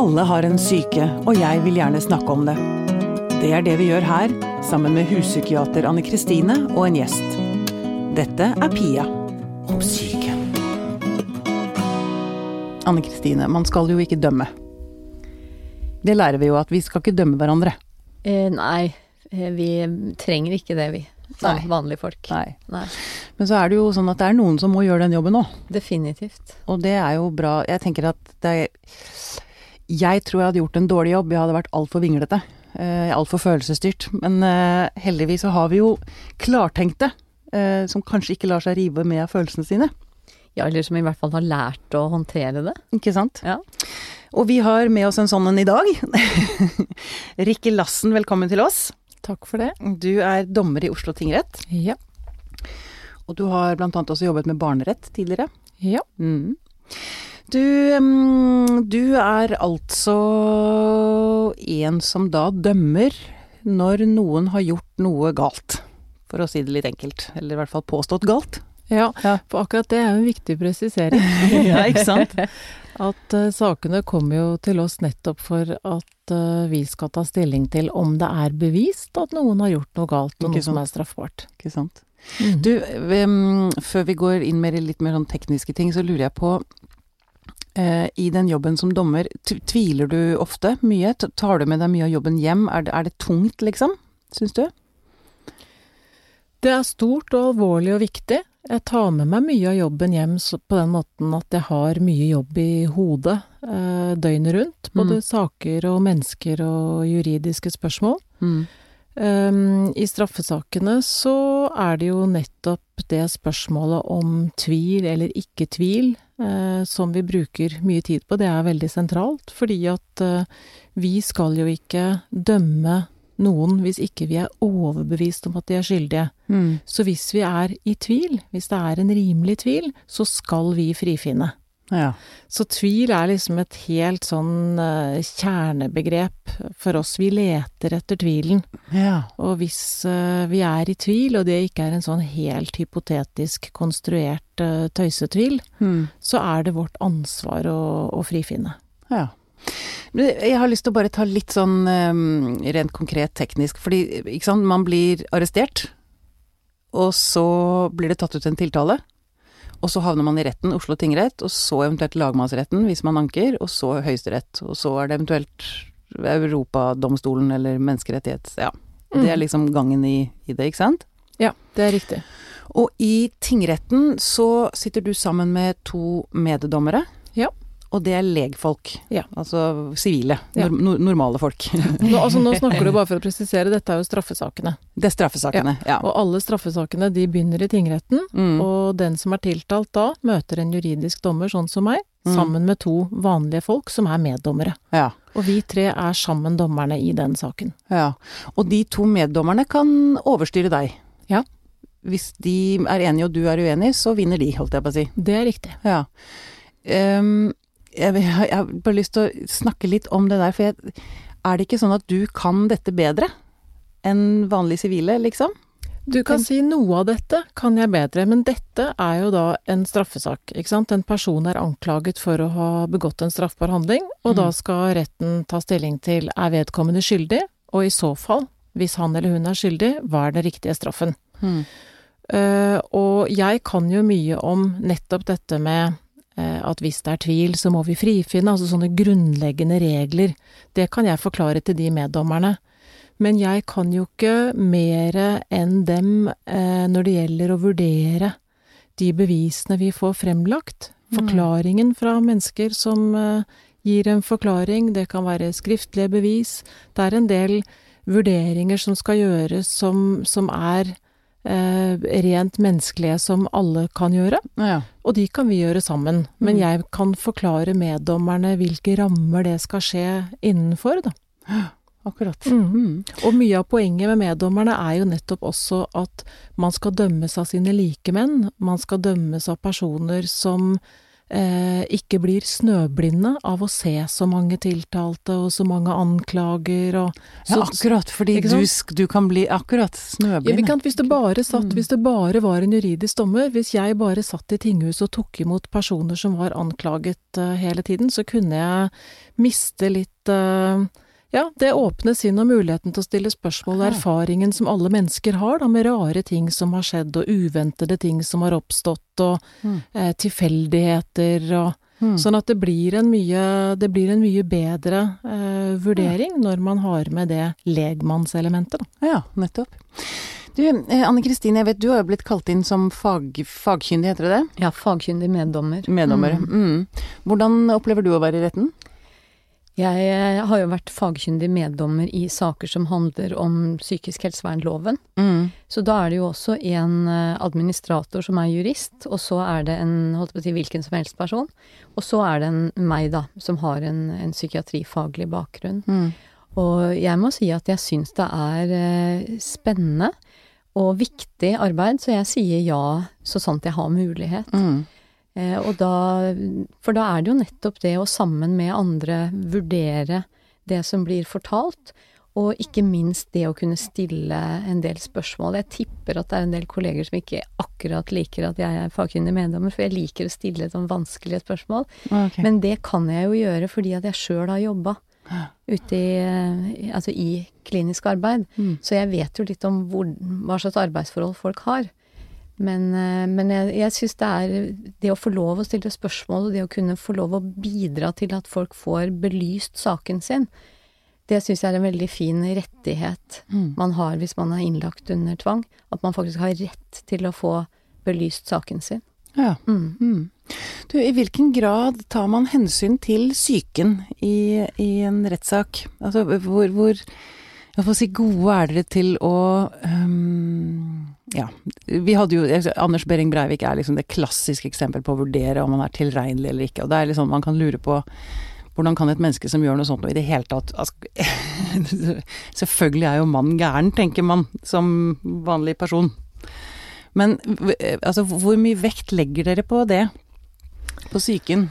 Alle har en syke, og jeg vil gjerne snakke om det. Det er det vi gjør her, sammen med huspsykiater Anne Kristine og en gjest. Dette er Pia om syke. Anne Kristine, man skal jo ikke dømme. Det lærer vi jo at vi skal ikke dømme hverandre. Eh, nei, eh, vi trenger ikke det, vi. Som vanlige folk. Nei. Nei. Men så er det jo sånn at det er noen som må gjøre den jobben òg. Definitivt. Og det er jo bra. Jeg tenker at det er Jeg tror jeg hadde gjort en dårlig jobb. Jeg hadde vært altfor vinglete. Uh, altfor følelsesstyrt. Men uh, heldigvis så har vi jo klartenkte uh, som kanskje ikke lar seg rive med av følelsene sine. Ja, eller som i hvert fall har lært å håndtere det. Ikke sant? Ja. Og vi har med oss en sånn en i dag. Rikke Lassen, velkommen til oss. Takk for det. Du er dommer i Oslo tingrett. Ja. Og du har annet også jobbet med barnerett tidligere. Ja. Mm. Du, mm, du er altså en som da dømmer når noen har gjort noe galt. For å si det litt enkelt. Eller i hvert fall påstått galt. ja. Ja. For akkurat det er jo en viktig presisering. ja, ikke sant? At uh, sakene kommer jo til oss nettopp for at uh, vi skal ta stilling til om det er bevist at noen har gjort noe galt, og noe som er straffbart. Ikke sant? Mm. Du, um, før vi går inn med litt mer sånn tekniske ting, så lurer jeg på I den jobben som dommer, tviler du ofte mye? Tar du med deg mye av jobben hjem? Er det, er det tungt, liksom? Syns du? Det er stort og alvorlig og viktig. Jeg tar med meg mye av jobben hjem på den måten at jeg har mye jobb i hodet eh, døgnet rundt. Både Mm. saker og mennesker og juridiske spørsmål. Mm. Um, I straffesakene så er det jo nettopp det spørsmålet om tvil eller ikke tvil eh, som vi bruker mye tid på. Det er veldig sentralt, fordi at eh, vi skal jo ikke dømme noen hvis ikke vi er overbevist om at de er skyldige. Mm. Så hvis vi er i tvil, hvis det er en rimelig tvil, så skal vi frifinne. Ja. Så tvil er liksom et helt sånn uh, kjernebegrep for oss. Vi leter etter tvilen. ja. Og hvis uh, vi er i tvil, og det ikke er en sånn helt hypotetisk konstruert uh, tøysetvil, Mm. så er det vårt ansvar å, å frifinne. Ja. Jeg har lyst til å bare ta litt sånn rent konkret teknisk, fordi ikke sant, man blir arrestert, og så blir det tatt ut en tiltale. Og så havner man i retten, Oslo tingrett, og så eventuelt lagmannsretten hvis man anker, og så Høyesterett. Og så er det eventuelt Europadomstolen eller menneskerettighets... Ja. Det er Mm. liksom gangen i, i det, ikke sant? Ja, det er riktig. Og i tingretten så sitter du sammen med to meddommere. Ja. Og det er legfolk. Ja. Altså sivile. Ja. Nor nor normale folk. Nå, altså, nå snakker du bare for å presisere, dette er jo straffesakene. Det er straffesakene. Ja. Og alle straffesakene de begynner i tingretten, Mm. og den som er tiltalt da, møter en juridisk dommer, sånn som meg, Mm. sammen med to vanlige folk som er meddommere. ja. Og vi tre er sammen dommerne i den saken. Ja. Og de to meddommerne kan overstyre deg. Ja. Hvis de er enige og du er uenig, så vinner de, holdt jeg på å si. Det er riktig. Ja. Ehm, jeg, har bare lyst til å snakke litt om det der, for jeg, er det ikke sånn at du kan dette bedre enn vanlige sivile, liksom? Du kan si noe av dette kan jeg bedre, men dette er jo da en straffesak, ikke sant. En person er anklaget for å ha begått en straffbar handling, og Mm. da skal retten ta stilling til er vedkommende skyldig, og i så fall, hvis han eller hun er skyldig, hva er den riktige straffen? Mm. Uh, og jeg kan jo mye om nettopp dette med at hvis det er tvil, så må vi frifinne, altså sånne grunnleggende regler. Det kan jeg forklare til de meddommerne. Men jeg kan jo ikke mer enn dem eh, når det gjelder å vurdere de bevisene vi får fremlagt. Forklaringen fra mennesker som eh, gir en forklaring, det kan være skriftlige bevis. Det er en del vurderinger som skal gjøres som, som er eh, rent menneskelige, som alle kan gjøre. Ja. Og de kan vi gjøre sammen. Men Mm. jeg kan forklare meddommerne hvilke rammer det skal skje innenfor, da. Akkurat. Mm. Mm. Og mye av poenget med meddommerne er jo nettopp også at man skal dømmes av sine likemenn. Man skal dømmes av personer som ikke blir snøblinde av å se så mange tiltalte og så mange anklager og Ja, akkurat, fordi du, du kan bli akkurat snøblind. Ja, hvis, det bare satt, Mm. hvis det bare var en juridisk dommer, hvis jeg bare satt i tinghuset og tok imot personer som var anklaget uh, hele tiden, så kunne jeg miste litt eh, ja, det åpne sinn og muligheten til å stille spørsmål, og erfaringen som alle mennesker har da, med rare ting som har skjedd, og uventede ting som har oppstått, og Mm. eh, tilfeldigheter og Mm. Sånn at det blir en mye, det blir en mye bedre eh, vurdering når man har med det legmannselementet, da. Ja, nettopp. Du, eh, Anne Kristine, jeg vet du har jo blitt kalt inn som fag, fagkyndig, heter det det? Ja, fagkyndig meddommer. Meddommer. Mm. Mm. Hvordan opplever du å være i retten? Jeg eh, har jo vært fagkyndig meddommer i saker som handler om psykisk helsevernloven. Mm. Så da er det jo også en eh, administrator som er jurist, og så er det en holdt på å si hvilken som helst person. Og så er det en meg, da, som har en, en psykiatrifaglig bakgrunn. Mm. Og jeg må si at jeg syns det er eh, spennende og viktig arbeid, så jeg sier ja så sant jeg har mulighet. Mm. Eh, og da, for da er det jo nettopp det å sammen med andre vurdere det som blir fortalt, og ikke minst det å kunne stille en del spørsmål. Jeg tipper at det er en del kolleger som ikke akkurat liker at jeg er fagkyndig meddommer, for jeg liker å stille sånn vanskelige spørsmål. Okay. Men det kan jeg jo gjøre fordi at jeg sjøl har jobba ute i, altså i klinisk arbeid. Mm. Så jeg vet jo litt om hvor, hva slags arbeidsforhold folk har. Men, eh, men jeg, jeg syns det er det å få lov å stille spørsmål, og det å kunne få lov å bidra til at folk får belyst saken sin, det syns jeg er en veldig fin rettighet Mm. man har hvis man er innlagt under tvang. At man faktisk har rett til å få belyst saken sin. Ja. Mm. Mm. Du, i hvilken grad tar man hensyn til psyken i, i en rettssak? Altså, hvor, hvor jeg får si gode er dere til å øhm, Ja, vi hadde jo Anders Behring Breivik er liksom det klassiske eksempel på å vurdere om man er tilregnelig eller ikke. Og det er liksom man kan lure på hvordan kan et menneske som gjør noe sånt noe i det hele tatt altså, Selvfølgelig er jo mannen gæren, tenker man som vanlig person. Men altså, hvor mye vekt legger dere på det? På psyken?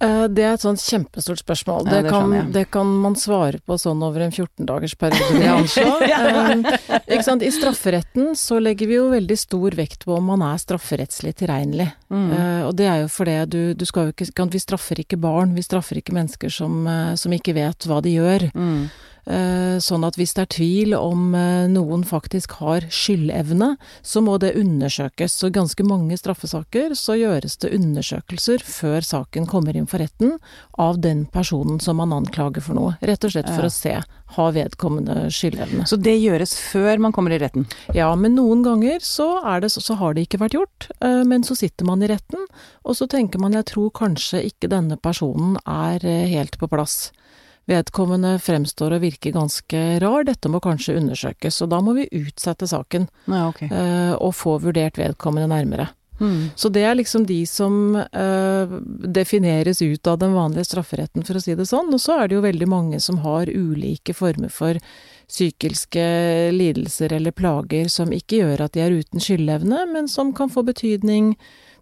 Eh, Det er et sånt kjempestort spørsmål. Ja, det, det kan, det kan man svare på sånn over en 14-dagers periode, vil jeg anslå. um, ikke sant? I strafferetten så legger vi jo veldig stor vekt på om man er strafferettslig tilregnelig. Mm. Uh, og det er jo fordi du, du skal jo ikke Vi straffer ikke barn, vi straffer ikke mennesker som, uh, som ikke vet hva de gjør. Mm. Eh, Sånn at hvis det er tvil om eh, noen faktisk har skyldevne, så må det undersøkes. Så i ganske mange straffesaker så gjøres det undersøkelser før saken kommer inn for retten av den personen som man anklager for noe. Rett og slett for å se har vedkommende skyldevne. Så det gjøres før man kommer i retten? Ja, men noen ganger så, er det, så, har det ikke vært gjort. eh, Men så sitter man i retten, og så tenker man jeg tror kanskje ikke denne personen er helt på plass. Vedkommende fremstår å virke ganske rar, dette må kanskje undersøkes. Og da må vi utsette saken, Ja, okay. eh, og få vurdert vedkommende nærmere. Mm. Så det er liksom de som eh, defineres ut av den vanlige strafferetten, for å si det sånn. Og så er det jo veldig mange som har ulike former for psykiske lidelser eller plager som ikke gjør at de er uten skyldevne, men som kan få betydning.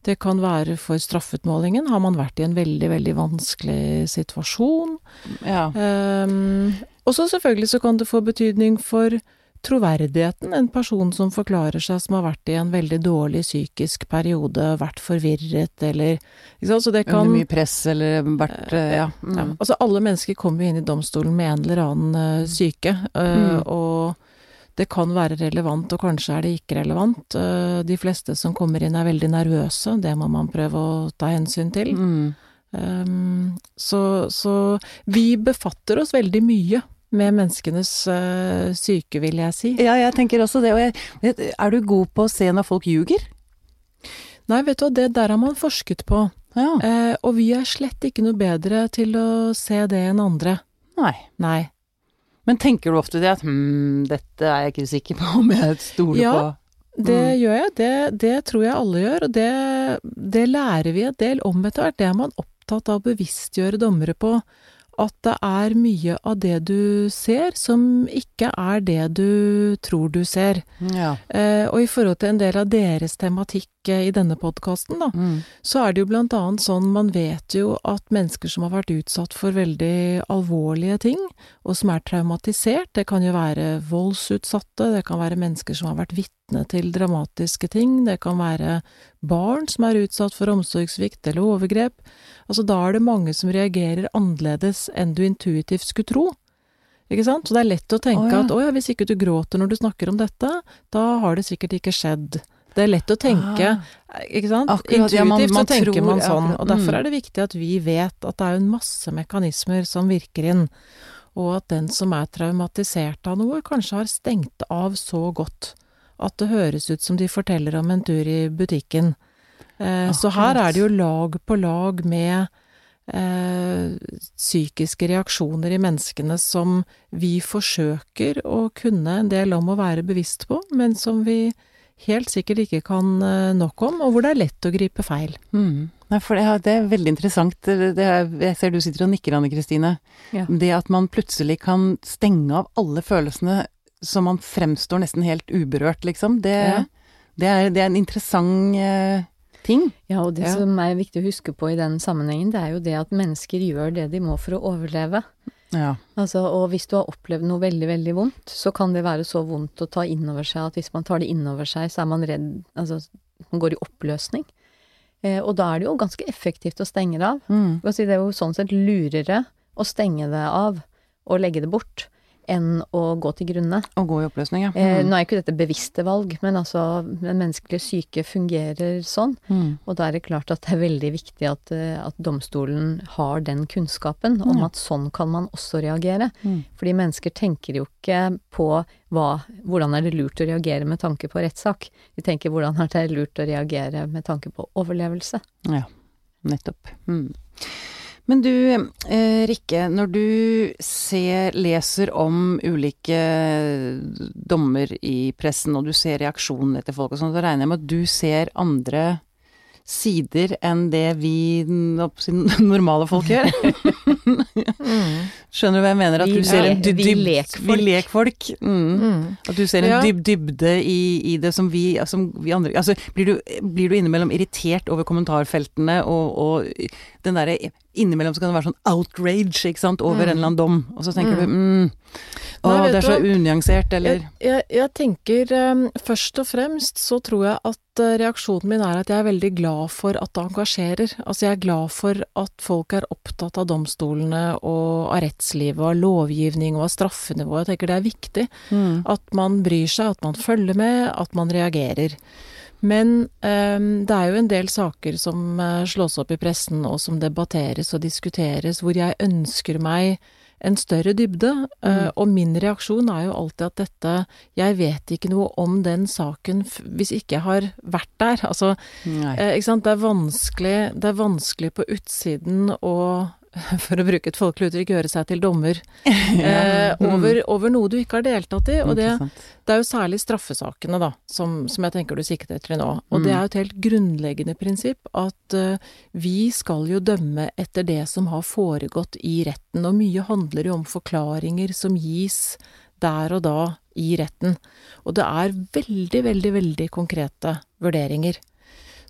Det kan være for straffutmålingen. Har man vært i en veldig, veldig vanskelig situasjon? Ja. Um, og så selvfølgelig så kan det få betydning for troverdigheten. En person som forklarer seg som har vært i en veldig dårlig psykisk periode, vært forvirret eller? Så det kan Under mye press eller vært eh, Ja. Mm. ja, altså alle mennesker kommer jo inn i domstolen med en eller annen eh, syke, eh, Mm. og det kan være relevant, og kanskje er det ikke relevant. Eh, de fleste som kommer inn er veldig nervøse, det må man prøve å ta hensyn til. Mm. Um, så, så vi befatter oss veldig mye med menneskenes uh, syke, vil jeg si. Ja, jeg tenker også det. Og jeg, er du god på å se når folk ljuger? Nei, vet du hva, det der har man forsket på. Ja. Uh, og vi er slett ikke noe bedre til å se det enn andre. Nei. Nei. Men tenker du ofte det at hm, dette er jeg ikke sikker på om jeg stoler Ja. på? Det Mm. gjør jeg. Det, det tror jeg alle gjør, og det, det lærer vi en del om etter hvert. Det er man opptatt av å bevisstgjøre dommere på. At det er mye av det du ser som ikke er det du tror du ser. Ja. Eh, og i forhold til en del av deres tematikk ikke i denne podkasten, da, Mm. så er det jo blant annet sånn man vet jo at mennesker som har vært utsatt for veldig alvorlige ting, og som er traumatisert, det kan jo være voldsutsatte, det kan være mennesker som har vært vitne til dramatiske ting, det kan være barn som er utsatt for omsorgssvikt eller overgrep. Altså da er det mange som reagerer annerledes enn du intuitivt skulle tro. Ikke sant? Så det er lett å tenke oh, ja. at å ja, hvis ikke du gråter når du snakker om dette, da har det sikkert ikke skjedd. Det er lett å tenke, Ah. ikke sant? Akkurat, ja, man- Intuitivt man så tenker tror- man sånn, og derfor mm. er det viktig at vi vet at det er en masse mekanismer som virker inn, og at den som er traumatisert av noe, kanskje har stengt av så godt at det høres ut som de forteller om en tur i butikken. Eh, så her er det jo lag på lag med eh, psykiske reaksjoner i menneskene som vi forsøker å kunne en del om å være bevisst på, men som vi helt sikkert ikke kan eh, nok om, og hvor det er lett å gripe feil. Mm. Nei, for det, er- det er veldig interessant. Det, jeg ser du sitter og nikker, Anne Kristine. Ja. Det at man plutselig kan stenge av alle følelsene så man fremstår nesten helt uberørt, liksom. Det, Ja. det, er, det er en interessant eh, ting. Ja, og det Ja. som er viktig å huske på i den sammenhengen, det er jo det at mennesker gjør det de må for å overleve. Ja. Altså, og hvis du har opplevd noe veldig, veldig vondt, så kan det være så vondt å ta inn over seg at hvis man tar det inn over seg, så er man redd Altså, man går i oppløsning. Eh, og da er det jo ganske effektivt å stenge det av. Mm. Si Det er jo sånn sett lurere å stenge det av og legge det bort, enn å gå til grunne. Å gå i oppløsning, ja. Eh, Mm. nå er ikke dette bevisste valg, men altså, den menneskelige syke fungerer sånn. Mm. Og da er det klart at det er veldig viktig at, eh, at domstolen har den kunnskapen om at sånn kan man også reagere. Mm. Fordi mennesker tenker jo ikke på hva, hvordan er det lurt å reagere med tanke på rettssak. De tenker hvordan er det lurt å reagere med tanke på overlevelse. Ja, nettopp. Mm. Men du, eh, Rikke, når du ser, leser om ulike dommer i pressen, og du ser reaksjonene til folk og sånn, så regner jeg med at du ser andre sider enn det vi normale folk gjør. Skjønner du hva jeg mener? At du ser en dyb, vi lekfolk. Vi lekfolk. Mm. Mm. At du ser en dyb dybde i, i det som vi, som vi andre Altså, blir du, blir du innimellom irritert over kommentarfeltene og, og den derre Innimellom så kan det være sånn outrage, ikke sant, over Mm. en eller annen dom, og så tenker Mm. du mm, Å, Nei, det er så unyansert, eller Jeg, jeg, jeg tenker um, først og fremst så tror jeg at uh, reaksjonen min er at jeg er veldig glad for at det engasjerer. Altså jeg er glad for at folk er opptatt av domstolene og av rettslivet og av lovgivning og av straffenivå. Jeg tenker det er viktig mm. at man bryr seg, at man følger med, at man reagerer. Men um, det er jo en del saker som uh, slås opp i pressen og som debatteres og diskuteres, hvor jeg ønsker meg en større dybde. eh, Mm. og min reaksjon er jo alltid at dette Jeg vet ikke noe om den saken hvis ikke jeg har vært der. Altså, eh, ikke sant. Det er vanskelig, det er vanskelig på utsiden å for å bruke et folkelig uttrykk, gjøre seg til dommer eh, Mm. over, over noe du ikke har deltatt i. Og det, det er jo særlig straffesakene, da, som, som jeg tenker du sikter til nå. Og Mm. det er jo et helt grunnleggende prinsipp at uh, vi skal jo dømme etter det som har foregått i retten, og mye handler jo om forklaringer som gis der og da i retten. Og det er veldig, veldig, veldig konkrete vurderinger.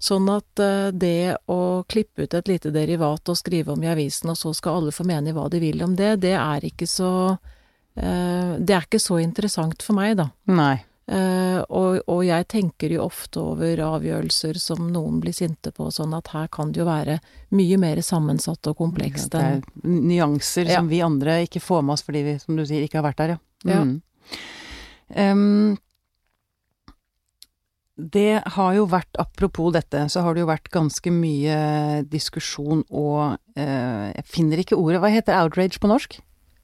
Sånn at eh, det å klippe ut et lite derivat og skrive om i avisen, og så skal alle få mene hva de vil om det, det er ikke så eh, Det er ikke så interessant for meg, da. Nei. Eh, og, og jeg tenker jo ofte over avgjørelser som noen blir sinte på, sånn at her kan det jo være mye mer sammensatt og komplekst enn nyanser Ja. som vi andre ikke får med oss fordi vi, som du sier, ikke har vært der, ja. Ja. Mm. Det har jo vært, apropos dette, så har det jo vært ganske mye diskusjon og eh, Jeg finner ikke ordet, hva heter outrage på norsk?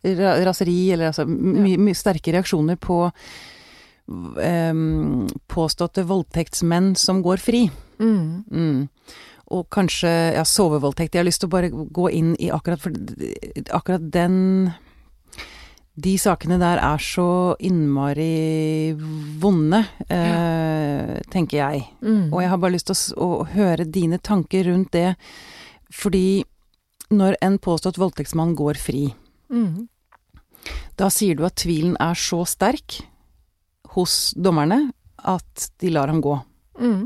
Ra raseri, eller altså mye, my sterke reaksjoner på em, påståtte voldtektsmenn som går fri. mm. Mm. Og kanskje ja, sovevoldtekt. Jeg har lyst til å bare gå inn i akkurat for akkurat den De sakene der er så innmari vonde, eh, tenker jeg. Mm. Og jeg har bare lyst til å, å høre dine tanker rundt det. Fordi når en påstått voldtektsmann går fri, Mm. da sier du at tvilen er så sterk hos dommerne at de lar ham gå. Mm.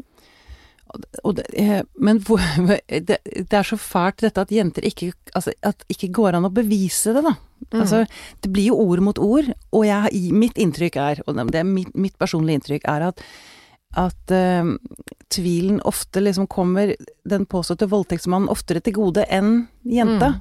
Og det, eh, men det, det er så fælt dette at jenter ikke Altså at ikke går an å bevise det, da. Mm. Altså, det blir jo ord mot ord, og jeg, mitt inntrykk er, og det er mitt, mitt personlige inntrykk, er at at uh, tvilen ofte liksom kommer den påståtte voldtektsmannen oftere til gode enn jenta.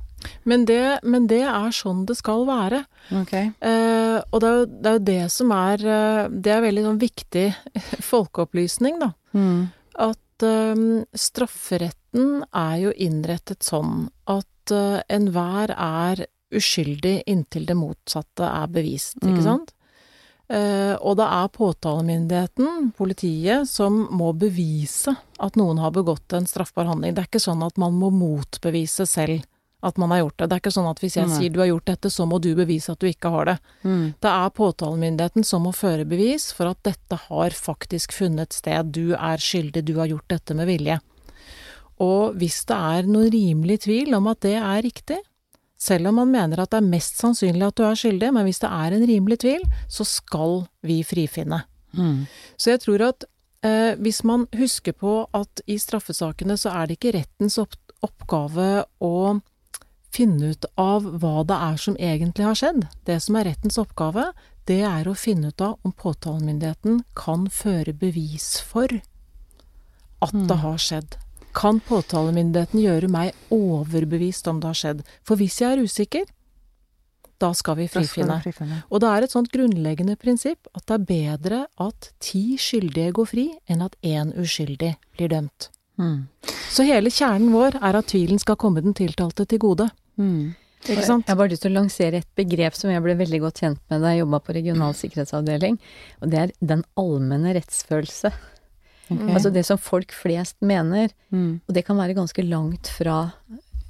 Men det, men det er sånn det skal være. Okay. Uh, og det er, jo, det er jo det som er eh, Det er veldig sånn viktig folkeopplysning, da. Mm. At uh, strafferetten er jo innrettet sånn at eh, enhver er uskyldig inntil det motsatte er bevist, Mm. ikke sant? Uh, og det er påtalemyndigheten, politiet, som må bevise at noen har begått en straffbar handling. Det er ikke sånn at man må motbevise selv at man har gjort det. Det er ikke sånn at hvis jeg Nei. sier du har gjort dette, så må du bevise at du ikke har det. Mm. Det er påtalemyndigheten som må føre bevis for at dette har faktisk funnet sted. Du er skyldig, du har gjort dette med vilje. Og hvis det er noen rimelig tvil om at det er riktig, selv om man mener at det er mest sannsynlig at du er skyldig, men hvis det er en rimelig tvil, så skal vi frifinne. Mm. Så jeg tror at eh, hvis man husker på at i straffesakene så er det ikke rettens opp oppgave å finne ut av hva det er som egentlig har skjedd. Det som er rettens oppgave, det er å finne ut av om påtalemyndigheten kan føre bevis for at det har skjedd. Kan påtalemyndigheten gjøre meg overbevist om det har skjedd? For hvis jeg er usikker, da skal vi frifinne. skal frifinne. Og det er et sånt grunnleggende prinsipp at det er bedre at ti skyldige går fri, enn at én uskyldig blir dømt. Mm. Så hele kjernen vår er at tvilen skal komme den tiltalte til gode. Mm. Jeg har bare lyst til å lansere et begrep som jeg ble veldig godt kjent med da jeg jobba på regional sikkerhetsavdeling, og det er den allmenne rettsfølelse. Ok. Altså det som folk flest mener, Mm. og det kan være ganske langt fra,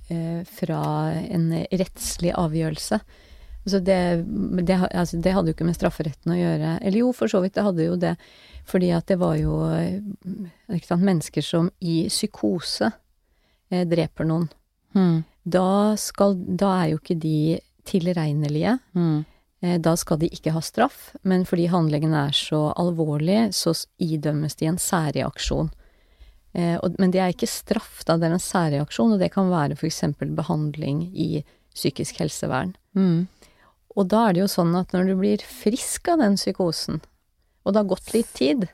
eh, fra en rettslig avgjørelse. Altså det, det, altså det hadde jo ikke med strafferetten å gjøre. Eller jo, for så vidt, det hadde jo det. Fordi at det var jo eh, sant, mennesker som i psykose eh, dreper noen. Mm. Da, skal, da er jo ikke de tilregnelige. Mm. Eh, Da skal de ikke ha straff, men fordi handlingene er så alvorlige, så idømmes de en særreaksjon. Eh, Men det er ikke straff, da, det er en særreaksjon, og det kan være eksempel behandling i psykisk helsevern. Mm. Og da er det jo sånn at når du blir frisk av den psykosen, og det har gått litt tid,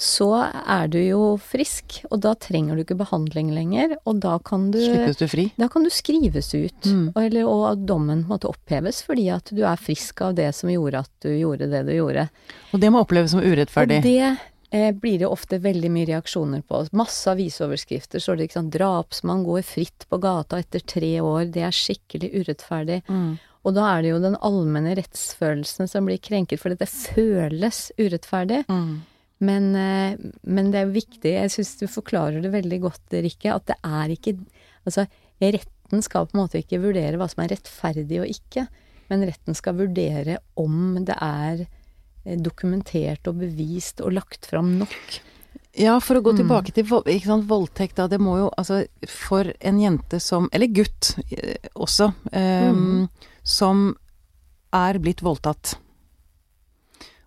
så er du jo frisk, og da trenger du ikke behandling lenger, og da kan du Slippes du fri? da kan du skrives ut, Mm. eller, og dommen måtte oppheves fordi at du er frisk av det som gjorde at du gjorde det du gjorde. Og det må oppleves som urettferdig. Og det eh, blir det ofte veldig mye reaksjoner på. Masse avisoverskrifter står det ikke sant, 'drapsmann går fritt på gata etter tre år', det er skikkelig urettferdig. Mm. Og da er det jo den allmenne rettsfølelsen som blir krenket, for dette føles urettferdig. Mm. Men, eh, men det er viktig, jeg syns du forklarer det veldig godt, Rikke, at det er ikke Altså, retten skal på en måte ikke vurdere hva som er rettferdig og ikke, men retten skal vurdere om det er eh, dokumentert og bevist og lagt fram nok. Ja, for å gå Mm. tilbake til sant, voldtekt, da. Det må jo altså For en jente som Eller gutt eh, også. Um, Mm. Som er blitt voldtatt.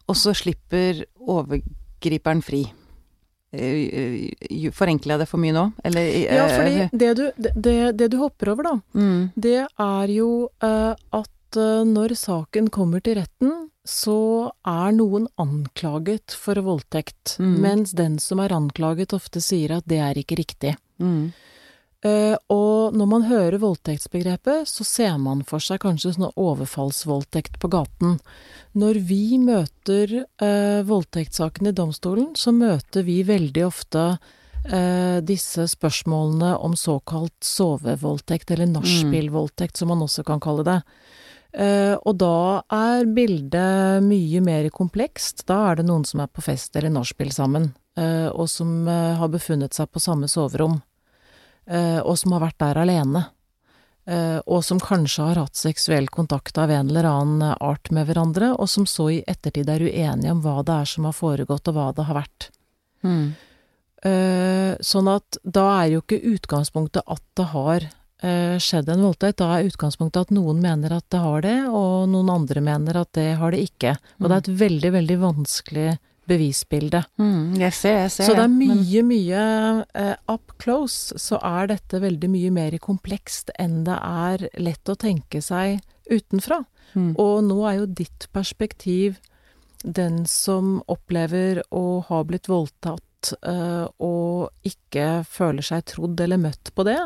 Og så slipper overgriperen fri. den fri. Forenkler jeg det for mye nå? Eller eh, Ja, fordi det du, det- det, du hopper over, da, mm, det er jo eh, at eh, når saken kommer til retten, så er noen anklaget for voldtekt, Mm. mens den som er anklaget ofte sier at det er ikke riktig. mm, Eh, og når man hører voldtektsbegrepet, så ser man for seg kanskje sånn overfallsvoldtekt på gaten. Når vi møter eh, voldtektssaken i domstolen, så møter vi veldig ofte eh, disse spørsmålene om såkalt sovevoldtekt, eller nachspielvoldtekt, som man også kan kalle det. Eh, og da er bildet mye mer komplekst. Da er det noen som er på fest eller nachspiel sammen, eh, og som eh, har befunnet seg på samme soverom eh, og som har vært der alene, eh, og som kanskje har hatt seksuell kontakt av en eller annen art med hverandre, og som så i ettertid er uenige om hva det er som har foregått, og hva det har vært. mm, Eh, sånn at da er jo ikke utgangspunktet at det har eh, skjedd en voldtekt, da er utgangspunktet at noen mener at det har det, og noen andre mener at det har det ikke. Og det er et veldig, veldig vanskelig bevisbildet. Mm, jeg ser, jeg ser Så det er men- mye, mye eh, up close, så er dette veldig mye mer komplekst enn det er lett å tenke seg utenfra. Mm. Og nå er jo ditt perspektiv den som opplever å ha blitt voldtatt uh, og ikke føler seg trodd eller møtt på det.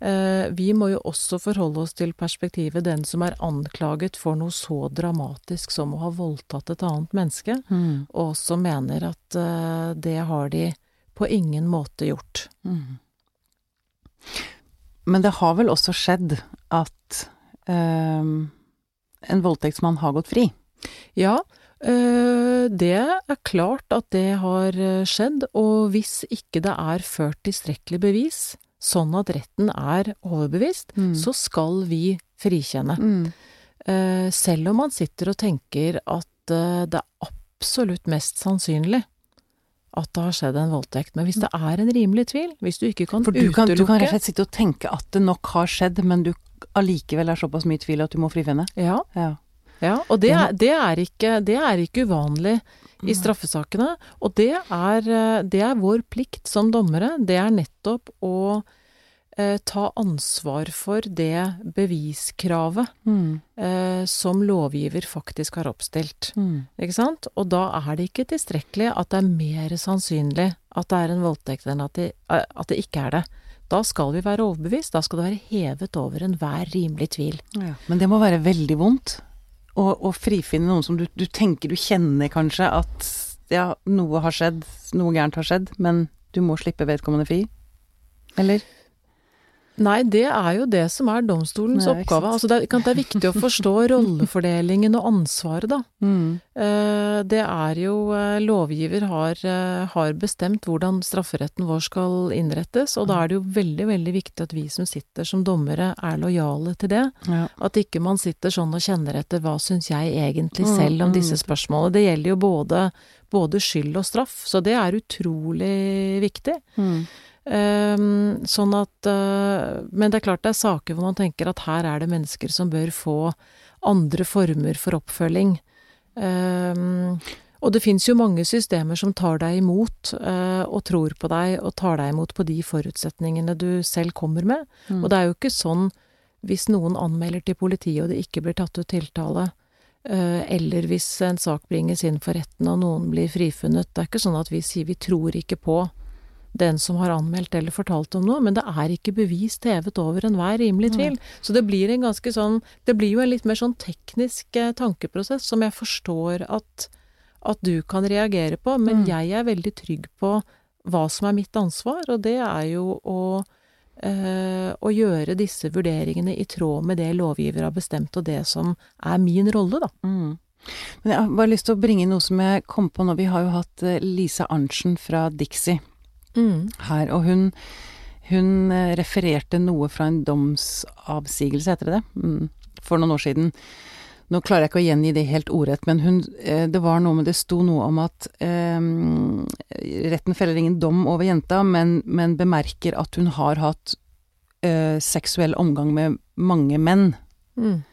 Eh, vi må jo også forholde oss til perspektivet den som er anklaget for noe så dramatisk som å ha voldtatt et annet menneske, Mm. og også mener at eh, det har de på ingen måte gjort. Mm. Men det har vel også skjedd at ehm, en voldtektsmann har gått fri? Ja, øh, det er klart at det har øh, skjedd, og hvis ikke det er ført tilstrekkelig bevis, sånn at retten er overbevist, Mm. så skal vi frikjenne. Mm. Uh, selv om man sitter og tenker at uh, det er absolutt mest sannsynlig at det har skjedd en voldtekt. Men hvis det er en rimelig tvil, hvis du ikke kan For du kan, utelukke du kan rett og slett sitte og tenke at det nok har skjedd, men du allikevel er såpass mye tvil at du må frifinne? ja, Ja. Ja, og det er, det er, ikke, det er ikke uvanlig i straffesakene. Og det er, eh, det er vår plikt som dommere. Det er nettopp å eh, ta ansvar for det beviskravet Mm. eh, som lovgiver faktisk har oppstilt. Mm. Ikke sant? Og da er det ikke tilstrekkelig at det er mer sannsynlig at det er en voldtekt enn at det, eh, at det ikke er det. Da skal vi være overbevist. Da skal det være hevet over enhver rimelig tvil. Ja. Men det må være veldig vondt å, å frifinne noen som du, du tenker du kjenner kanskje at ja, noe har skjedd, noe gærent har skjedd, men du må slippe vedkommende fri? Eller? Nei, det er jo det som er domstolens Nei, oppgave. Altså det, er, det er viktig å forstå rollefordelingen og ansvaret, da. Mm. Eh, Det er jo eh, Lovgiver har, eh, har bestemt hvordan strafferetten vår skal innrettes, og da er det jo veldig, veldig viktig at vi som sitter som dommere er lojale til det. Ja. At ikke man sitter sånn og kjenner etter hva syns jeg egentlig Mm, selv om mm. disse spørsmålene. Det gjelder jo både, både skyld og straff, så det er utrolig viktig. Mm. Ehm, sånn at eh, Men det er klart det er saker hvor man tenker at her er det mennesker som bør få andre former for oppfølging. Ehm, og det fins jo mange systemer som tar deg imot eh, og tror på deg og tar deg imot på de forutsetningene du selv kommer med. Mm. Og det er jo ikke sånn hvis noen anmelder til politiet og det ikke blir tatt ut tiltale, eh, eller hvis en sak bringes inn for retten og noen blir frifunnet, det er ikke sånn at vi sier vi tror ikke på den som har anmeldt eller fortalt om noe, men det er ikke bevist hevet over enhver rimelig tvil. Så det blir en ganske sånn Det blir jo en litt mer sånn teknisk eh, tankeprosess som jeg forstår at, at du kan reagere på, men Mm. jeg er veldig trygg på hva som er mitt ansvar, og det er jo å eh, å gjøre disse vurderingene i tråd med det lovgiver har bestemt, og det som er min rolle, da. Mm. Men jeg har bare lyst til å bringe inn noe som jeg kom på nå. Vi har jo hatt eh, Lisa Arntzen fra Dixie her, og hun, hun eh, refererte noe fra en domsavsigelse, heter det det, mm, for noen år siden. Nå klarer jeg ikke å gjengi det helt ordrett, men hun, eh, det var noe med Det sto noe om at eh, retten feller ingen dom over jenta, men, men bemerker at hun har hatt eh, seksuell omgang med mange menn. Mm.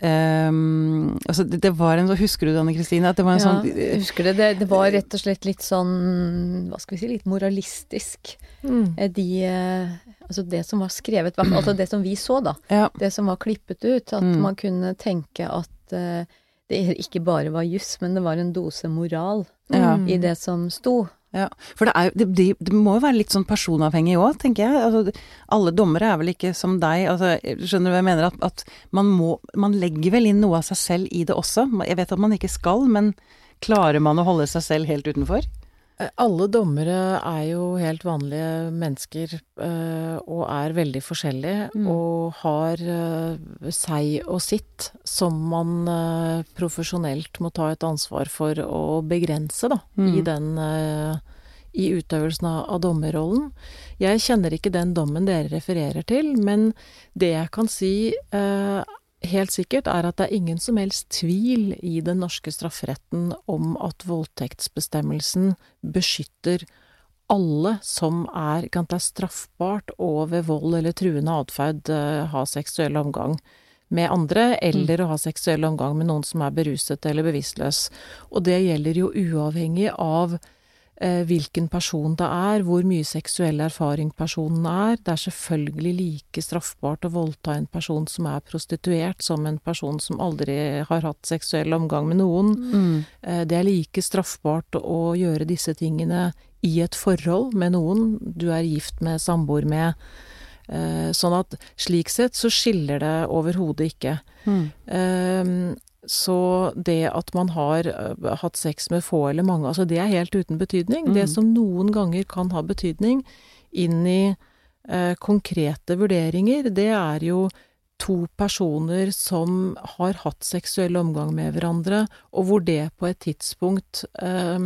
Ehm, altså det, det var en så Husker du det, Anne Kristine? At det var en Ja, sånn jeg husker det. det. Det var rett og slett litt sånn, hva skal vi si, litt moralistisk. Mm. Eh, De, eh, altså det som var skrevet, altså det som vi så da, Ja. det som var klippet ut, at Mm. man kunne tenke at uh, det ikke bare var juss, men det var en dose moral Mm. i det som sto. Ja, for det, er, det, det, må jo være litt sånn personavhengig òg, tenker jeg. Altså, alle dommere er vel ikke som deg. Altså, skjønner du hva jeg mener? At, at man må Man legger vel inn noe av seg selv i det også. Jeg vet at man ikke skal, men klarer man å holde seg selv helt utenfor? Eh, Alle dommere er jo helt vanlige mennesker eh, og er veldig forskjellige, Mm. og har eh, seg og sitt som man profesjonelt må ta et ansvar for å begrense, da, Mm. i den i utøvelsen av, dommerrollen. Jeg kjenner ikke den dommen dere refererer til, men det jeg kan si helt sikkert, er at det er ingen som helst tvil i den norske strafferetten om at voldtektsbestemmelsen beskytter alle som er, kan det er straffbart og ved vold eller truende atferd eh, ha seksuell omgang med andre, eller å ha seksuell omgang med noen som er beruset eller bevisstløs. Og det gjelder jo uavhengig av hvilken person det er, hvor mye seksuell erfaring personen er. Det er selvfølgelig like straffbart å voldta en person som er prostituert, som en person som aldri har hatt seksuell omgang med noen. Mm. Eh, det er like straffbart å gjøre disse tingene i et forhold med noen du er gift med, samboer med. Eh, sånn at slik sett så skiller det overhodet ikke. Mm. Eh, så det at man har uh, hatt sex med få eller mange, altså det er helt uten betydning. Mm. Det som noen ganger kan ha betydning inn i eh, konkrete vurderinger, det er jo to personer som har hatt seksuell omgang med hverandre, og hvor det på et tidspunkt eh,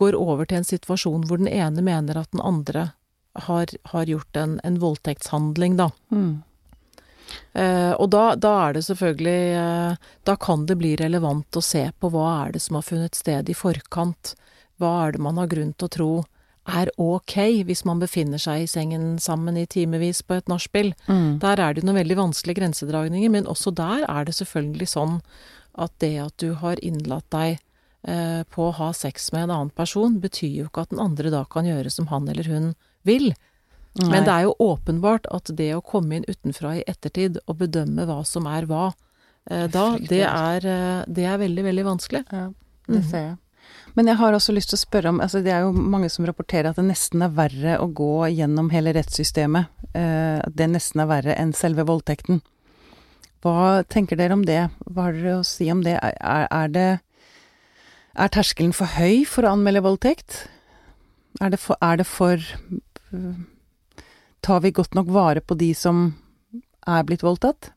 går over til en situasjon hvor den ene mener at den andre har, har gjort en, en voldtektshandling, da. Mm. Eh, og da, da, er det selvfølgelig uh, Da kan det bli relevant å se på hva er det som har funnet sted i forkant. Hva er det man har grunn til å tro er ok hvis man befinner seg i sengen sammen i timevis på et nachspiel. Mm. Der er det noen veldig vanskelige grensedragninger, men også der er det selvfølgelig sånn at det at du har innlatt deg eh, på å ha sex med en annen person, betyr jo ikke at den andre da kan gjøre som han eller hun vil. Men det er jo åpenbart at det å komme inn utenfra i ettertid og bedømme hva som er hva, eh, da, det er, eh, det er veldig, veldig vanskelig. Ja, det Mhm. ser jeg. Men jeg har også lyst til å spørre om altså Det er jo mange som rapporterer at det nesten er verre å gå gjennom hele rettssystemet. Eh, at det nesten er verre enn selve voldtekten. Hva tenker dere om det? Hva har dere å si om det? Er, er det Er terskelen for høy for å anmelde voldtekt? Er det for, er det for Tar vi godt nok vare på de som er blitt voldtatt?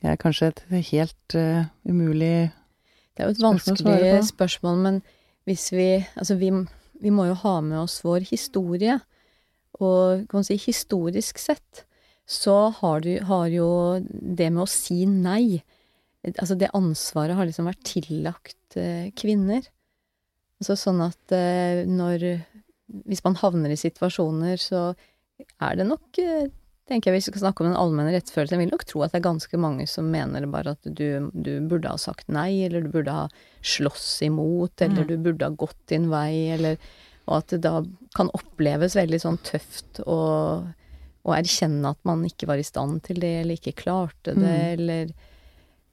Det er kanskje et helt uh, umulig Det er jo et vanskelig spørsmål, men hvis vi Altså, vi, vi må jo ha med oss vår historie. Og kan man si historisk sett så har, du, har jo det med å si nei Altså, det ansvaret har liksom vært tillagt uh, kvinner. Altså sånn at uh, når Hvis man havner i situasjoner, så er det nok eh, tenker jeg Hvis vi skal snakke om den allmenne rettsfølelsen, jeg vil nok tro at det er ganske mange som mener bare at du, du burde ha sagt nei, eller du burde ha slåss imot, eller Mm. du burde ha gått din vei, eller Og at det da kan oppleves veldig sånn tøft å, å erkjenne at man ikke var i stand til det, eller ikke klarte det, Mm. eller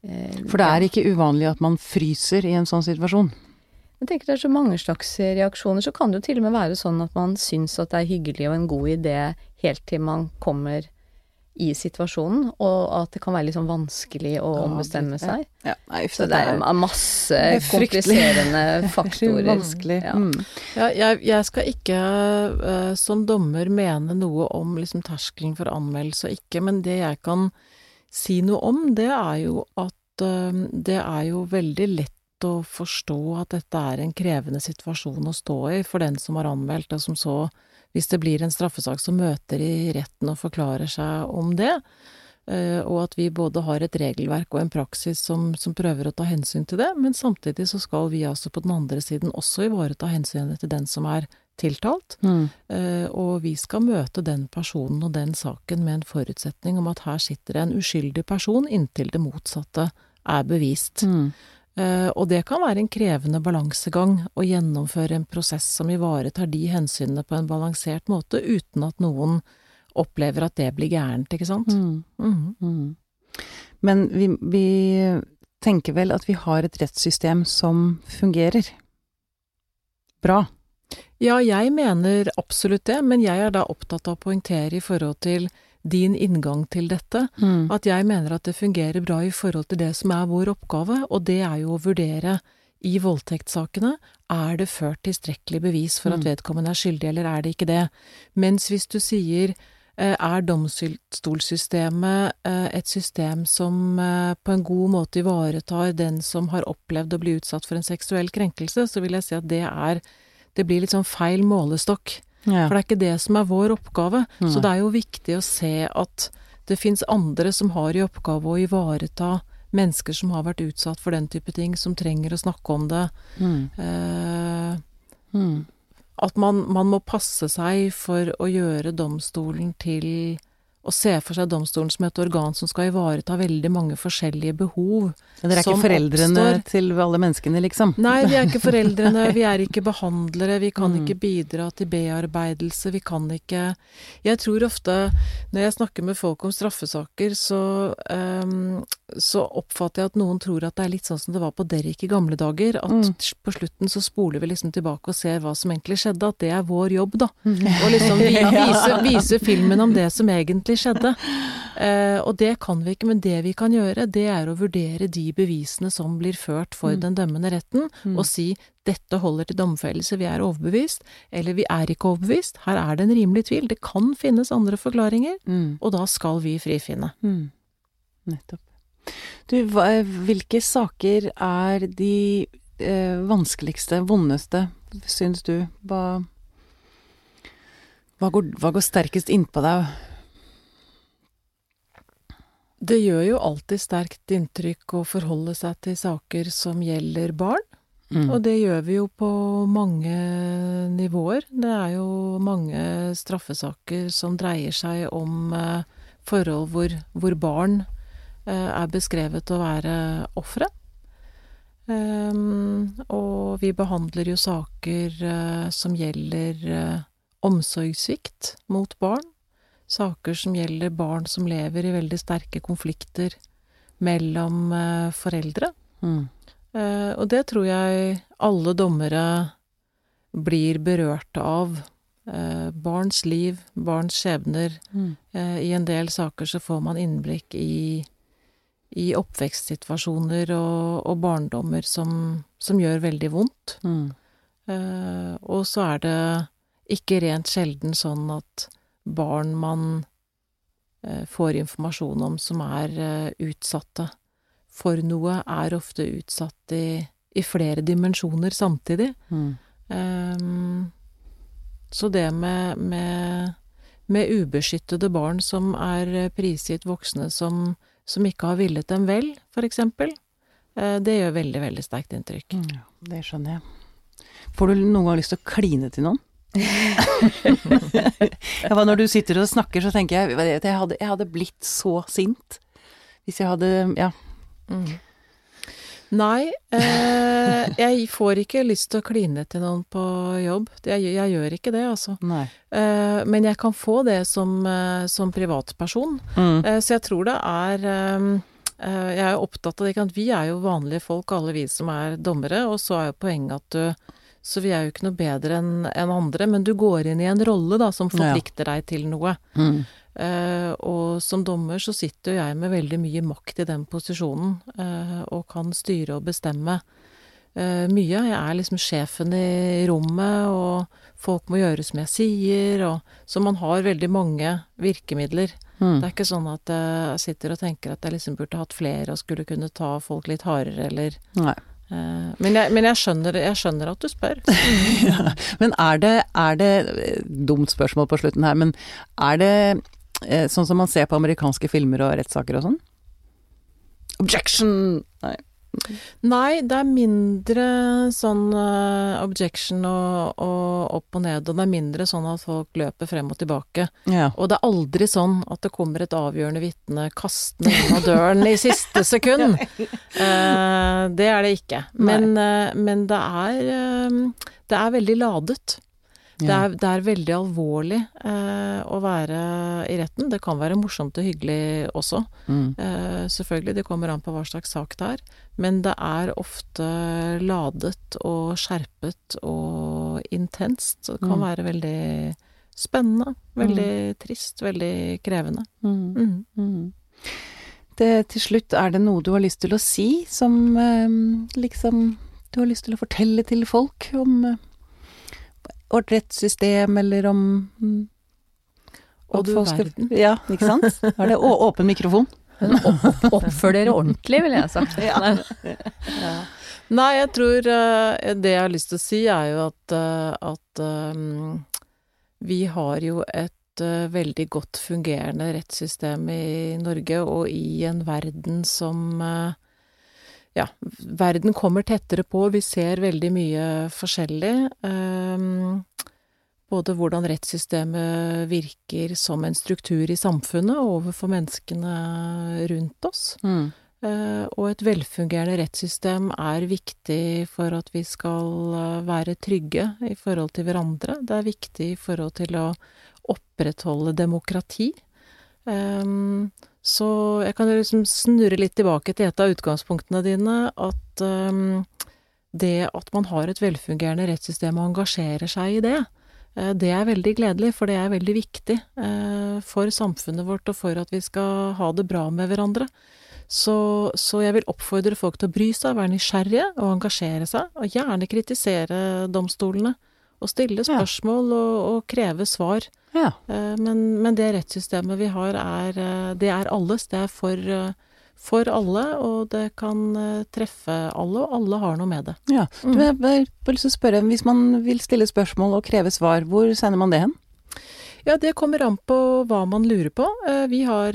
eh, For det er ikke uvanlig at man fryser i en sånn situasjon. Jeg tenker det er så mange slags reaksjoner. Så kan det jo til og med være sånn at man syns at det er hyggelig og en god idé helt til man kommer i situasjonen, og at det kan være litt sånn vanskelig å ombestemme seg. Ja, nei, Så det er masse det er kompliserende faktorer. vanskelig. Ja. Mm. Ja, jeg, jeg skal ikke eh, som dommer mene noe om liksom, terskelen for anmeldelse og ikke, men det jeg kan si noe om, det er jo at eh, det er jo veldig lett å forstå at dette er en krevende situasjon å stå i for den som har anmeldt, og som så, hvis det blir en straffesak, så møter i retten og forklarer seg om det. Eh, og at vi både har et regelverk og en praksis som, som prøver å ta hensyn til det, men samtidig så skal vi altså på den andre siden også ivareta hensynet til den som er tiltalt. Mm. Eh, og vi skal møte den personen og den saken med en forutsetning om at her sitter det en uskyldig person inntil det motsatte er bevist. Mm. Eh, og det kan være en krevende balansegang å gjennomføre en prosess som ivaretar de hensynene på en balansert måte, uten at noen opplever at det blir gærent, ikke sant? Mm. Mhm. Mm. Men vi, vi tenker vel at vi har et rettssystem som fungerer bra. Ja, jeg mener absolutt det, men jeg er da opptatt av å poengtere i forhold til din inngang til dette, Mm. at jeg mener at det fungerer bra i forhold til det som er vår oppgave, og det er jo å vurdere i voldtektssakene er det ført tilstrekkelig bevis for at Mm. vedkommende er skyldig, eller er det ikke det? Mens hvis du sier eh, er domstolssystemet eh, et system som eh, på en god måte ivaretar den som har opplevd å bli utsatt for en seksuell krenkelse, så vil jeg si at det er det blir litt sånn feil målestokk. Ja. For det er ikke det som er vår oppgave. Nei. Så det er jo viktig å se at det fins andre som har i oppgave å ivareta mennesker som har vært utsatt for den type ting, som trenger å snakke om det. Mm. Eh, Mm. at man, man må passe seg for å gjøre domstolen til å se for seg domstolen som et organ som skal ivareta veldig mange forskjellige behov. Men Dere er ikke foreldrene oppstår. til alle menneskene, liksom? Nei, vi er ikke foreldrene, vi er ikke behandlere, vi kan mm. ikke bidra til bearbeidelse, vi kan ikke Jeg tror ofte, når jeg snakker med folk om straffesaker, så, um, så oppfatter jeg at noen tror at det er litt sånn som det var på Derrick i gamle dager, at mm. på slutten så spoler vi liksom tilbake og ser hva som egentlig skjedde, at det er vår jobb, da. Mm. Og liksom vise, vise filmen om det som egentlig egentlig skjedde. Eh, og det kan vi ikke, men det vi kan gjøre, det er å vurdere de bevisene som blir ført for mm. den dømmende retten, mm. og si dette holder til domfellelse, vi er overbevist, eller vi er ikke overbevist, her er det en rimelig tvil, det kan finnes andre forklaringer, mm. og da skal vi frifinne. Mm. Nettopp. Du, hvilke saker er de eh, vanskeligste, vondeste, syns du? Hva, hva, går, hva går sterkest innpå deg? Det gjør jo alltid sterkt inntrykk å forholde seg til saker som gjelder barn. Mm. Og det gjør vi jo på mange nivåer. Det er jo mange straffesaker som dreier seg om eh, forhold hvor, hvor barn eh, er beskrevet å være ofre. Um, og vi behandler jo saker uh, som gjelder uh, omsorgssvikt mot barn saker som gjelder barn som lever i veldig sterke konflikter mellom eh, foreldre. Mm. Eh, og det tror jeg alle dommere blir berørt av. Eh, barns liv, barns skjebner. Mm. I en del saker så får man innblikk i, i oppvekstsituasjoner og, og barndommer som, som, gjør veldig vondt. Mm. Eh, og så er det ikke rent sjelden sånn at barn man eh, får informasjon om som er eh, utsatte for noe, er ofte utsatt i, i flere dimensjoner samtidig. Mm. Um, så det med, med, med, ubeskyttede barn som er prisgitt voksne som, som ikke har villet dem vel, eh, det gjør veldig, veldig sterkt inntrykk. Mm, det skjønner jeg. Får du noen gang lyst til å kline til noen? ja, når du sitter og snakker, så tenker jeg at jeg hadde, jeg hadde blitt så sint hvis jeg hadde Ja. Mm. Nei, eh, jeg får ikke lyst til å kline til noen på jobb. Jeg, jeg gjør ikke det, altså. Eh, men jeg kan få det som, eh, som privatperson. Mm. Eh, så jeg tror det er eh, eh, Jeg er opptatt av det. Vi er jo vanlige folk, alle vi som er dommere. Og så er jo poenget at du så vi er jo ikke noe bedre enn en andre, men du går inn i en rolle da, som forplikter deg til noe. Mm. Uh, og som dommer så sitter jo jeg med veldig mye makt i den posisjonen, uh, og kan styre og bestemme uh, mye. Jeg er liksom sjefen i rommet, og folk må gjøre som jeg sier, og Så man har veldig mange virkemidler. Mm. Det er ikke sånn at jeg sitter og tenker at jeg liksom burde hatt flere og skulle kunne ta folk litt hardere, eller Nei. Eh, men, jeg, men jeg, skjønner, jeg, skjønner, at du spør. ja, men er det, er det Dumt spørsmål på slutten her, men er det eh, sånn som man ser på amerikanske filmer og rettssaker og sånn? Objection! Nei. Nei, det er mindre sånn uh, objection og, og, opp og ned, og det er mindre sånn at folk løper frem og tilbake. Ja. Og det er aldri sånn at det kommer et avgjørende vitne kastende inn av døren i siste sekund. Uh, det er det ikke. Men, uh, men det, er, det er veldig ladet. Det er, det er, veldig alvorlig eh, å være i retten. Det kan være morsomt og hyggelig også. Mm. Eh, selvfølgelig, det kommer an på hva slags sak det er. Men det er ofte ladet og skjerpet og intenst. Så det kan mm. være veldig spennende, veldig mm. trist, veldig krevende. Mm. Mm. Mm. Det, til slutt, er det noe du har lyst til å si som eh, liksom du har lyst til å fortelle til folk om eh, vårt rettssystem, eller om mm, Og du verden. Ja, ikke sant? Var det det åpen mikrofon. Opp, oppfør dere ordentlig, ville jeg sagt. Ja. ja. Nei, jeg tror uh, Det jeg har lyst til å si, er jo at, uh, at um, vi har jo et uh, veldig godt fungerende rettssystem i Norge, og i en verden som ja, verden kommer tettere på, vi ser veldig mye forskjellig. Um, både hvordan rettssystemet virker som en struktur i samfunnet overfor menneskene rundt oss. Mm. Eh, og et velfungerende rettssystem er viktig for at vi skal eh, være trygge i forhold til hverandre. Det er viktig i forhold til å opprettholde demokrati. Um, så jeg kan liksom snurre litt tilbake til et av utgangspunktene dine, at um, det at man har et velfungerende rettssystem og engasjerer seg i det, uh, det er veldig gledelig, for det er veldig viktig uh, for samfunnet vårt og for at vi skal ha det bra med hverandre. Så, så, jeg vil oppfordre folk til å bry seg, være nysgjerrige og engasjere seg, og gjerne kritisere domstolene. Og stille spørsmål og, og kreve svar. Ja. Eh, men, men, det rettssystemet vi har, er, eh, det er alles. Det er for, eh, for alle, og det kan treffe alle, og alle har noe med det. Ja. Du, jeg har lyst til å spørre, hvis man vil stille spørsmål og kreve svar, hvor sender man det hen? Ja, det kommer an på hva man lurer på. Vi har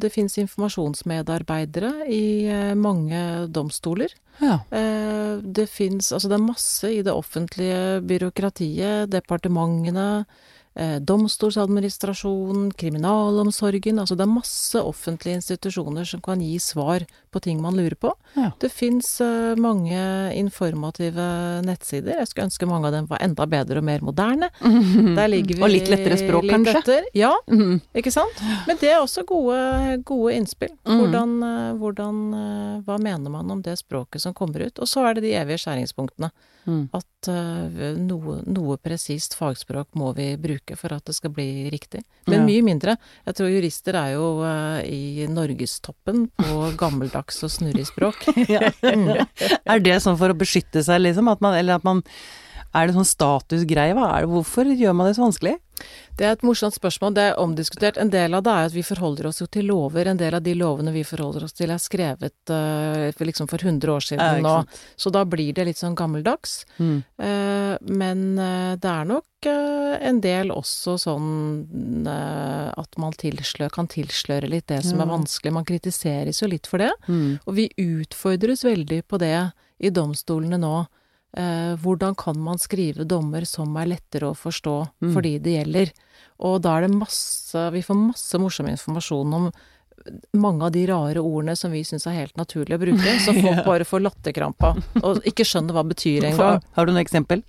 Det finnes informasjonsmedarbeidere i mange domstoler. Ja. Det finnes, Altså, det er masse i det offentlige byråkratiet, departementene eh, domstolsadministrasjonen, kriminalomsorgen Altså det er masse offentlige institusjoner som kan gi svar på ting man lurer på. Ja. Det fins eh, mange informative nettsider. Jeg skulle ønske mange av dem var enda bedre og mer moderne. Der ligger vi Og litt lettere språk, litt kanskje? Etter. Ja, Mhm. ikke sant? Men det er også gode, gode innspill. Mhm. Hvordan, eh, hvordan eh, Hva mener man om det språket som kommer ut? Og så er det de evige skjæringspunktene. Mm. At eh, noe, noe presist fagspråk må vi bruke for at det skal bli riktig. Men Ja. mye mindre. Jeg tror jurister er jo uh, i norgestoppen på gammeldags og snurrig språk. Ja. Er det sånn for å beskytte seg, liksom? At man, eller at man Er det sånn statusgreie? Hva er det? Hvorfor gjør man det så vanskelig? Det er et morsomt spørsmål. Det er omdiskutert. En del av det er at vi forholder oss jo til lover. En del av de lovene vi forholder oss til er skrevet uh, liksom for 100 år siden Ja, nå. Så da blir det litt sånn gammeldags. Mm. Uh, men uh, det er nok en del også sånn at man tilslør, kan tilsløre litt det som Ja. er vanskelig. Man kritiseres jo litt for det. Mm. Og vi utfordres veldig på det i domstolene nå. Eh, hvordan kan man skrive dommer som er lettere å forstå Mm. for de det gjelder? Og da er det masse Vi får masse morsom informasjon om mange av de rare ordene som vi syns er helt naturlig å bruke, så folk bare får latterkrampa og ikke skjønner hva det betyr engang. Har du noe eksempel?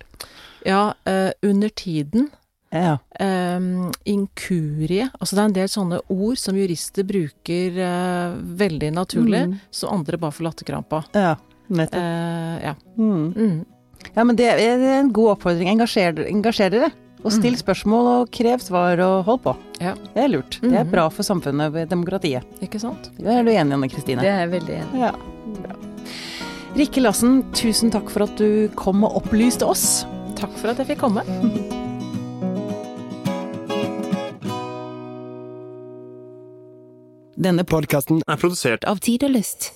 Ja, eh, under tiden. Ja. eh, inkurie. Altså det er en del sånne ord som jurister bruker eh, veldig naturlig, Mm. som andre bare får latterkrampa. ja. Nettopp. Uh, ja. Mm. Mm. Ja, men det er en god oppfordring. Engasjer, engasjer dere. Og still Mm. spørsmål og krev svar og hold på. Ja. Det er lurt. Det er Mhm. bra for samfunnet og demokratiet. Ikke sant? Det er du enig Anne Kristine? Det er jeg veldig enig i. Ja. Bra. Rikke Lassen, tusen takk for at du kom og opplyste oss. Takk for at jeg fikk komme. Denne podkasten er produsert av Tid og Lyst.